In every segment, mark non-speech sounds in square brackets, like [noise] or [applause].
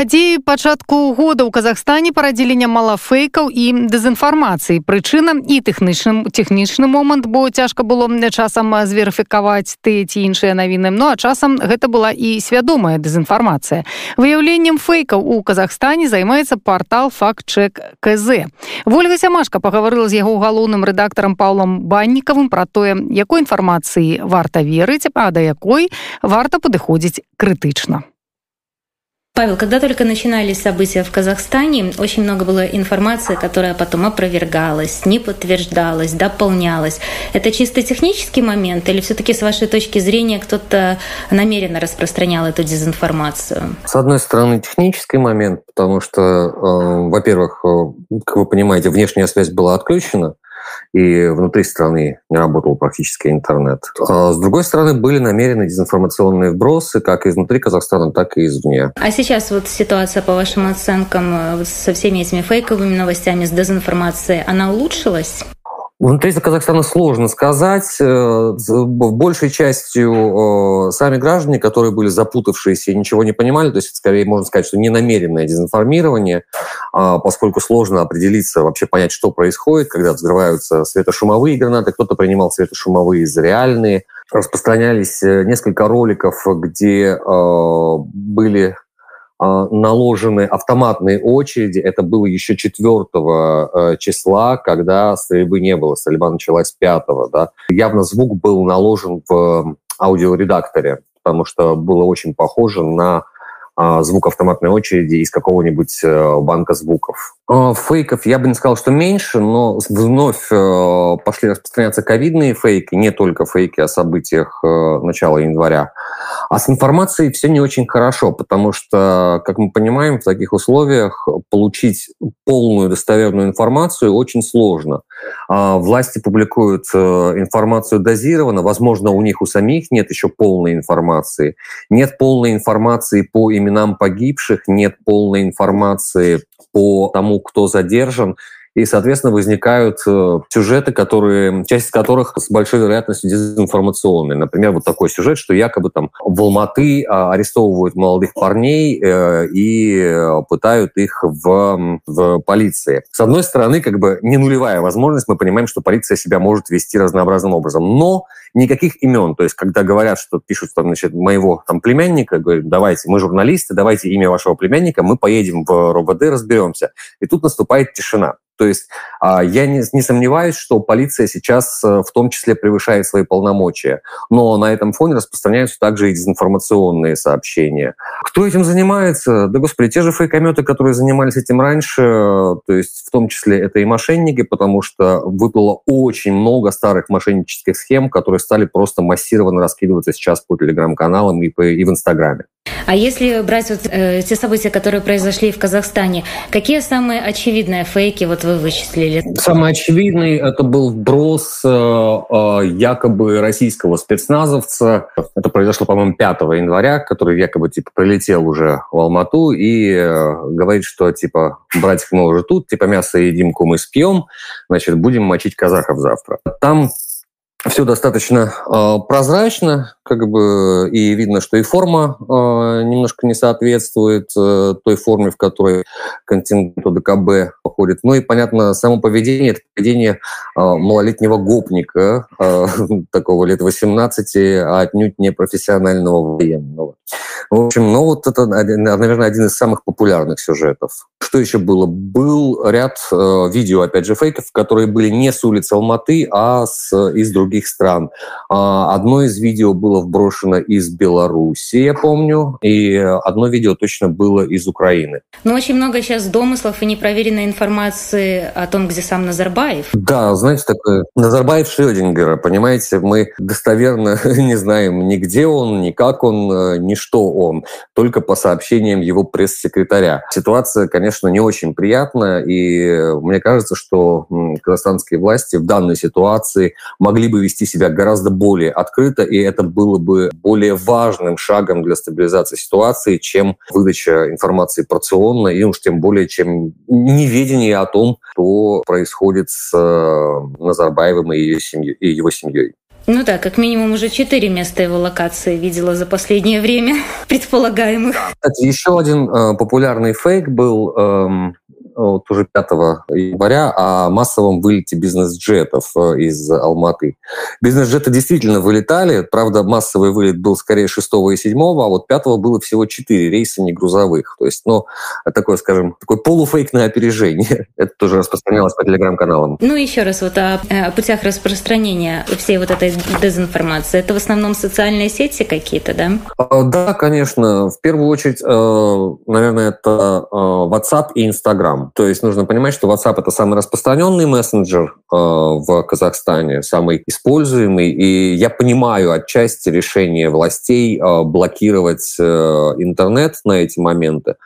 Падзеі пачатку года ў Казахстане парадзілі нямала фэйкаў і дэзінфармацыі. Прычына і тэхнічным тэхнічны момант, бо цяжка было часам зверыфікаваць ты ці іншыя навіны. Ну а часам гэта была і свядомая дэзінфармацыя. Выяўленнем фэйкаў у Казахстане займаецца партал фактчек КЗ. Вольга Сямашка пагаварыла з яго галоўным рэдактарам Паўлам баннікавым пра тое, якой інфармацыі варта верыць, а да якой варта падыходзіць крытычна. Павел, когда только начинались события в Казахстане, очень много было информации, которая потом опровергалась, не подтверждалась, дополнялась. Это чисто технический момент или все-таки с вашей точки зрения кто-то намеренно распространял эту дезинформацию? С одной стороны, технический момент, потому что, э, во-первых, э, как вы понимаете, внешняя связь была отключена, и внутри страны не работал практически интернет. А с другой стороны, были намерены дезинформационные вбросы как изнутри Казахстана, так и извне. А сейчас вот ситуация, по вашим оценкам, со всеми этими фейковыми новостями, с дезинформацией, она улучшилась? Внутри Казахстана сложно сказать. Э, большей частью э, сами граждане, которые были запутавшиеся и ничего не понимали, то есть скорее можно сказать, что ненамеренное дезинформирование, а, поскольку сложно определиться, вообще понять, что происходит, когда взрываются светошумовые гранаты, кто-то принимал светошумовые за реальные. Распространялись э, несколько роликов, где были а, наложены автоматные очереди. Это было еще 4 э, числа, когда стрельбы не было. Стрельба началась 5. Да. Явно звук был наложен в аудиоредакторе, потому что было очень похоже на а, звук автоматной очереди из какого-нибудь э, банка звуков. А, фейков я бы не сказал, что меньше, но вновь э, пошли распространяться ковидные фейки, не только фейки о событиях начала января, а с информацией все не очень хорошо, потому что, как мы понимаем, в таких условиях получить полную достоверную информацию очень сложно. А, власти публикуют э, информацию дозированно, возможно, у них у самих нет еще полной информации. Нет полной информации по именам погибших, нет полной информации по тому, кто задержан и, соответственно, возникают э, сюжеты, которые, часть которых с большой вероятностью дезинформационные. Например, вот такой сюжет, что якобы там в Алматы а, арестовывают молодых парней э, и пытают их в, в полиции. С одной стороны, как бы не нулевая возможность, мы понимаем, что полиция себя может вести разнообразным образом, но никаких имен. То есть, когда говорят, что пишут там, значит, моего там племянника, говорят, давайте, мы журналисты, давайте имя вашего племянника, мы поедем в РОВД, разберемся. И тут наступает тишина. То есть а, я не, не сомневаюсь, что полиция сейчас э, в том числе превышает свои полномочия. Но на этом фоне распространяются также и дезинформационные сообщения. Кто этим занимается? Да, господи, те же фейкометы, которые занимались этим раньше, то есть в том числе это и мошенники, потому что выплыло очень много старых мошеннических схем, которые стали просто массированно раскидываться сейчас по телеграм-каналам и в Инстаграме. А если брать вот э, те события, которые произошли в Казахстане, какие самые очевидные фейки вот вы вычислили? Самый очевидный это был вброс э, э, якобы российского спецназовца. Это произошло, по-моему, 5 января, который якобы типа прилетел уже в Алмату и э, говорит, что типа братик мы уже тут, типа мясо едим, мы спьем, значит будем мочить казахов завтра. Там все достаточно э, прозрачно, как бы и видно, что и форма э, немножко не соответствует э, той форме, в которой континент ОДКБ походит. Ну и, понятно, само поведение, это поведение э, малолетнего гопника, э, [laughs] такого лет 18, а отнюдь не профессионального военного. В общем, ну вот это, наверное, один из самых популярных сюжетов. Что еще было? Был ряд э, видео, опять же, фейков, которые были не с улицы Алматы, а с, из других стран. Э, одно из видео было вброшено из Беларуси, я помню, и одно видео точно было из Украины. Ну, очень много сейчас домыслов и непроверенной информации о том, где сам Назарбаев. Да, знаете, такое Назарбаев Шрёдингера, понимаете, мы достоверно [laughs] не знаем ни где он, ни как он, ни что он, только по сообщениям его пресс-секретаря. Ситуация, конечно, не очень приятная, и мне кажется, что казахстанские власти в данной ситуации могли бы вести себя гораздо более открыто, и это было бы более важным шагом для стабилизации ситуации, чем выдача информации порционно, и уж тем более, чем неведение о том, что происходит с э, Назарбаевым и, и его семьей. Ну да, как минимум уже четыре места его локации видела за последнее время [laughs] предполагаемых. Кстати, еще один э, популярный фейк был эм, вот уже 5 января о массовом вылете бизнес-джетов э, из Алматы. Бизнес-джеты действительно вылетали, правда, массовый вылет был скорее 6 и 7, а вот 5 было всего 4 рейса не грузовых. То есть, ну, такое, скажем, такой полуфейкное опережение. [laughs] Это тоже распространялось по телеграм-каналам. Ну, еще раз вот о, э, о путях распространения всей вот этой дезинформации. Это в основном социальные сети какие-то, да? А, да, конечно. В первую очередь, э, наверное, это WhatsApp и Instagram. То есть нужно понимать, что WhatsApp это самый распространенный мессенджер э, в Казахстане, самый используемый. И я понимаю отчасти решение властей э, блокировать э, интернет на эти моменты,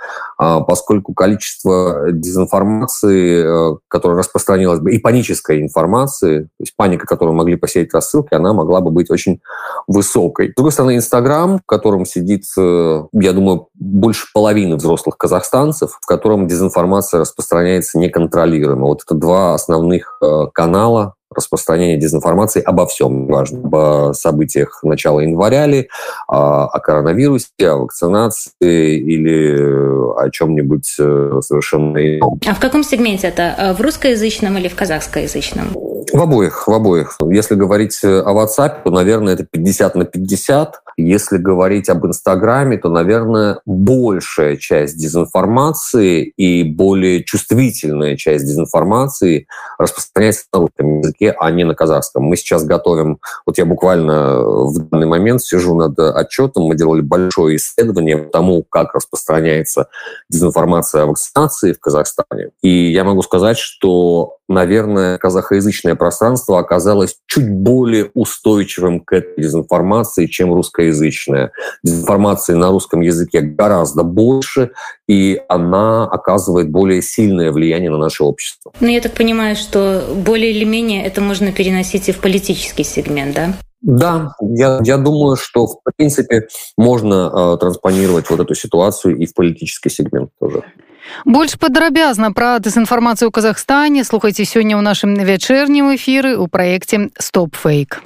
э, поскольку количество дезинформации, э, которая распространилась бы, и панической информации, то есть паника, которую могли посеять рассылки, она могла бы быть очень высокой. С другой стороны, Инстаграм, в котором сидит, э, я думаю, больше половины взрослых казахстанцев, в котором дезинформация распространяется неконтролируемо. Вот это два основных э, канала распространения дезинформации обо всем, важно, об событиях начала января ли, о коронавирусе, о вакцинации или о чем-нибудь э, совершенно ином. А в каком сегменте это? Э, в русскоязычном или в казахскоязычном? В обоих, в обоих. Если говорить о WhatsApp, то, наверное, это 50 на 50. Если говорить об Инстаграме, то, наверное, большая часть дезинформации и более чувствительная часть дезинформации распространяется на русском языке, а не на казахском. Мы сейчас готовим, вот я буквально в данный момент сижу над отчетом, мы делали большое исследование тому, как распространяется дезинформация о вакцинации в Казахстане. И я могу сказать, что наверное, казахоязычное пространство оказалось чуть более устойчивым к этой дезинформации, чем русскоязычное. Дезинформации на русском языке гораздо больше, и она оказывает более сильное влияние на наше общество. Ну, я так понимаю, что более или менее это можно переносить и в политический сегмент, да? Да, я, я думаю, что в принципе можно э, транспонировать вот эту ситуацию и в политический сегмент тоже. Больш падрабязна пра дэзінфармацыю ў Казахстане. Слухайце сёння ў нашым вячэрнім эфіры ў праекце стоп фейк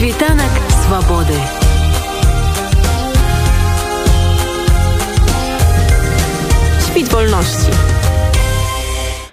світанак свабоды. Świt wolności